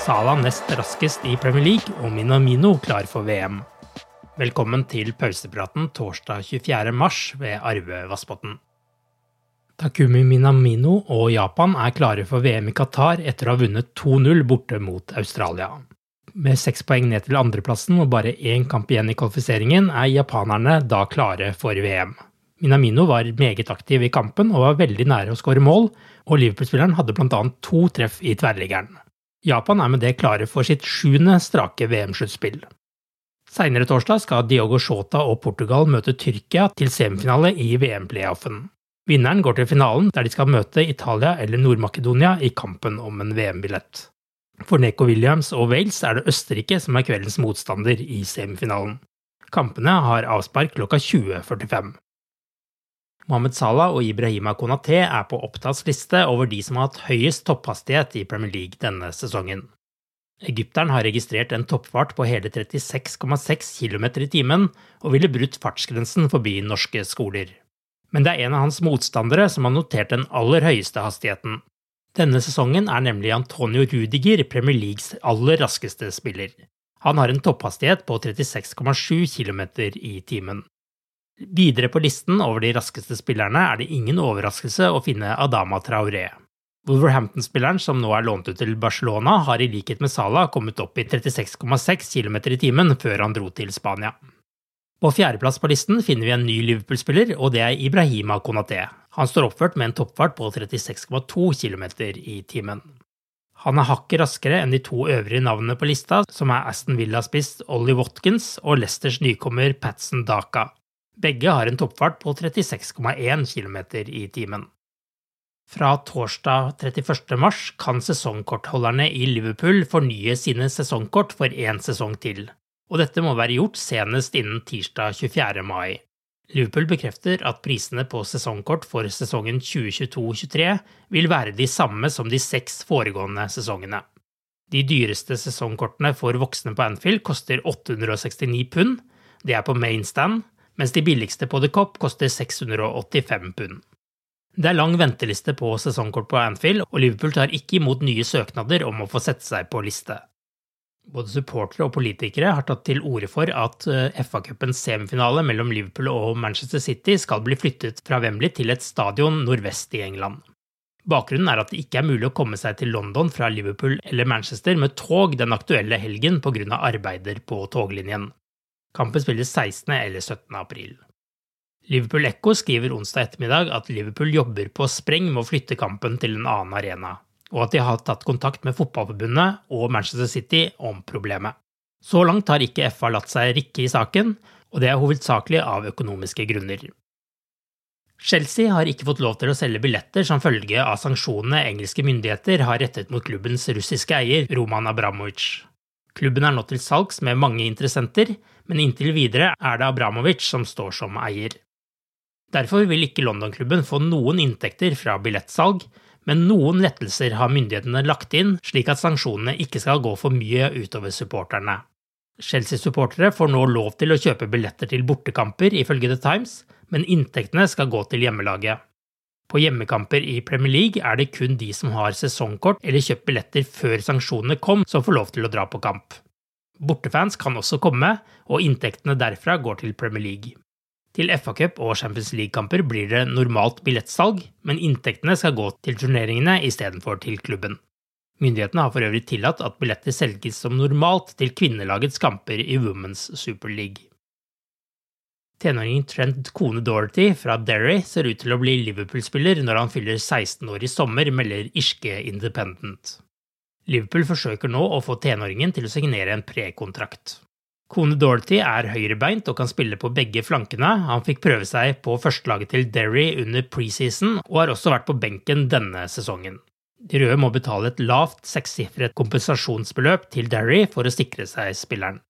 Salah nest raskest i Premier League og Minamino klar for VM. Velkommen til pausepraten torsdag 24. mars ved Arve Vassbotn. Takumi Minamino og Japan er klare for VM i Qatar etter å ha vunnet 2-0 borte mot Australia. Med seks poeng ned til andreplassen og bare én kamp igjen i kvalifiseringen, er japanerne da klare for VM. Minamino var meget aktiv i kampen og var veldig nære å skåre mål, og Liverpool-spilleren hadde bl.a. to treff i tverrliggeren. Japan er med det klare for sitt sjuende strake VM-sluttspill. Seinere torsdag skal Diogo Shota og Portugal møte Tyrkia til semifinale i VM-playoffen. Vinneren går til finalen, der de skal møte Italia eller Nord-Makedonia i kampen om en VM-billett. For Neko Williams og Wales er det Østerrike som er kveldens motstander i semifinalen. Kampene har avspark klokka 20.45. Mohammed Salah og Ibrahima Konaté er på Opptas liste over de som har hatt høyest topphastighet i Premier League denne sesongen. Egypteren har registrert en toppfart på hele 36,6 km i timen, og ville brutt fartsgrensen forbi norske skoler. Men det er en av hans motstandere som har notert den aller høyeste hastigheten. Denne sesongen er nemlig Antonio Rudiger Premier Leagues aller raskeste spiller. Han har en topphastighet på 36,7 km i timen. Videre på listen over de raskeste spillerne er det ingen overraskelse å finne Adama Traoré. Wolverhampton-spilleren som nå er lånt ut til Barcelona, har i likhet med Salah kommet opp i 36,6 km i timen før han dro til Spania. På fjerdeplass på listen finner vi en ny Liverpool-spiller, og det er Ibrahima Konaté. Han står oppført med en toppfart på 36,2 km i timen. Han er hakket raskere enn de to øvrige navnene på lista, som er Aston Villa-spiss Ollie Watkins og Leicesters nykommer Patson Daka. Begge har en toppfart på 36,1 km i timen. Fra torsdag 31. mars kan sesongkortholderne i Liverpool fornye sine sesongkort for én sesong til, og dette må være gjort senest innen tirsdag 24. mai. Liverpool bekrefter at prisene på sesongkort for sesongen 2022-23 vil være de samme som de seks foregående sesongene. De dyreste sesongkortene for voksne på Anfield koster 869 pund, det er på mainstand, mens de billigste på The Cop koster 685 pund. Det er lang venteliste på sesongkort på Anfield, og Liverpool tar ikke imot nye søknader om å få sette seg på liste. Både supportere og politikere har tatt til orde for at eh, FA-cupens semifinale mellom Liverpool og Manchester City skal bli flyttet fra Wembley til et stadion nordvest i England. Bakgrunnen er at det ikke er mulig å komme seg til London fra Liverpool eller Manchester med tog den aktuelle helgen pga. arbeider på toglinjen. Kampen spilles 16. eller 17. april. Liverpool Echo skriver onsdag ettermiddag at Liverpool jobber på spreng med å flytte kampen til en annen arena, og at de har tatt kontakt med Fotballforbundet og Manchester City om problemet. Så langt har ikke FA latt seg rikke i saken, og det er hovedsakelig av økonomiske grunner. Chelsea har ikke fått lov til å selge billetter som følge av sanksjonene engelske myndigheter har rettet mot klubbens russiske eier Roman Abramovic. Klubben er nå til salgs med mange interessenter, men inntil videre er det Abramovic som står som eier. Derfor vil ikke London-klubben få noen inntekter fra billettsalg, men noen lettelser har myndighetene lagt inn slik at sanksjonene ikke skal gå for mye utover supporterne. Chelsea-supportere får nå lov til å kjøpe billetter til bortekamper, ifølge The Times, men inntektene skal gå til hjemmelaget. På hjemmekamper i Premier League er det kun de som har sesongkort eller kjøpt billetter før sanksjonene kom, som får lov til å dra på kamp. Bortefans kan også komme, og inntektene derfra går til Premier League. Til FA-cup og Champions League-kamper blir det normalt billettsalg, men inntektene skal gå til turneringene istedenfor til klubben. Myndighetene har for øvrig tillatt at billetter selges som normalt til kvinnelagets kamper i Women's Super League. Tenåringen Trent kone Dorothy fra Derry ser ut til å bli Liverpool-spiller når han fyller 16 år i sommer, melder irske Independent. Liverpool forsøker nå å få tenåringen til å signere en prekontrakt. Kone Dorothy er høyrebeint og kan spille på begge flankene. Han fikk prøve seg på førstelaget til Derry under preseason, og har også vært på benken denne sesongen. De røde må betale et lavt sekssifret kompensasjonsbeløp til Derry for å sikre seg spilleren.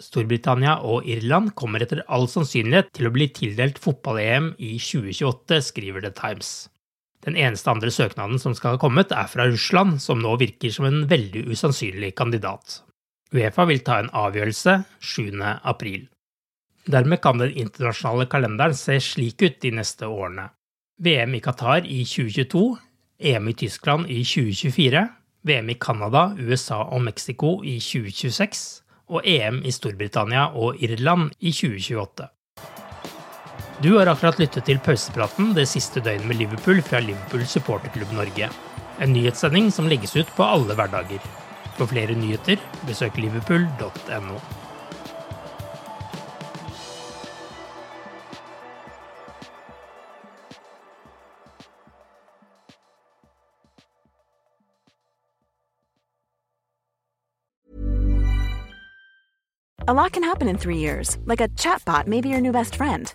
Storbritannia og Irland kommer etter all sannsynlighet til å bli tildelt fotball-EM i 2028, skriver The Times. Den eneste andre søknaden som skal ha kommet, er fra Russland, som nå virker som en veldig usannsynlig kandidat. Uefa vil ta en avgjørelse 7. april. Dermed kan den internasjonale kalenderen se slik ut de neste årene. VM i Qatar i 2022, EM i Tyskland i 2024, VM i Canada, USA og Mexico i 2026 og EM i Storbritannia og Irland i 2028. Du har akkurat lyttet til pausepraten det siste døgnet med Liverpool fra Liverpool supporterklubb Norge. En nyhetssending som legges ut på alle hverdager. For flere nyheter, besøk liverpool.no. A lot can happen in three years, like a chatbot may be your new best friend.